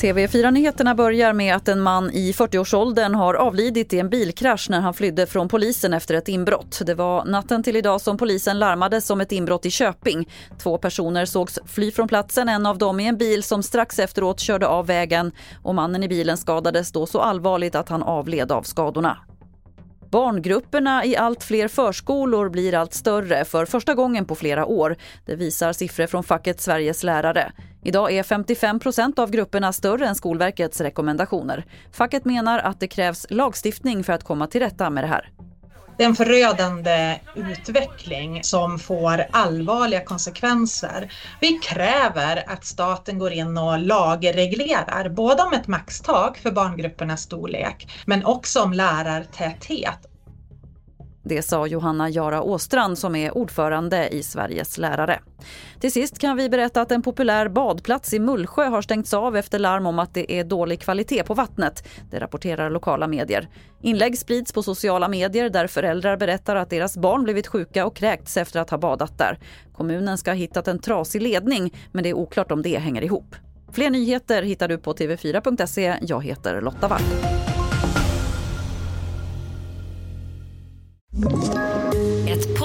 TV4-nyheterna börjar med att en man i 40-årsåldern har avlidit i en bilkrasch när han flydde från polisen efter ett inbrott. Det var natten till idag som polisen larmades om ett inbrott i Köping. Två personer sågs fly från platsen, en av dem i en bil som strax efteråt körde av vägen och mannen i bilen skadades då så allvarligt att han avled av skadorna. Barngrupperna i allt fler förskolor blir allt större för första gången på flera år. Det visar siffror från facket Sveriges lärare. Idag är 55% av grupperna större än Skolverkets rekommendationer. Facket menar att det krävs lagstiftning för att komma till rätta med det här. Det är en förödande utveckling som får allvarliga konsekvenser. Vi kräver att staten går in och lagreglerar både om ett maxtak för barngruppernas storlek men också om lärartäthet det sa Johanna Jara Åstrand som är ordförande i Sveriges lärare. Till sist kan vi berätta att en populär badplats i Mullsjö har stängts av efter larm om att det är dålig kvalitet på vattnet. Det rapporterar lokala medier. Inlägg sprids på sociala medier där föräldrar berättar att deras barn blivit sjuka och kräkts efter att ha badat där. Kommunen ska ha hittat en trasig ledning men det är oklart om det hänger ihop. Fler nyheter hittar du på tv4.se. Jag heter Lotta Wall.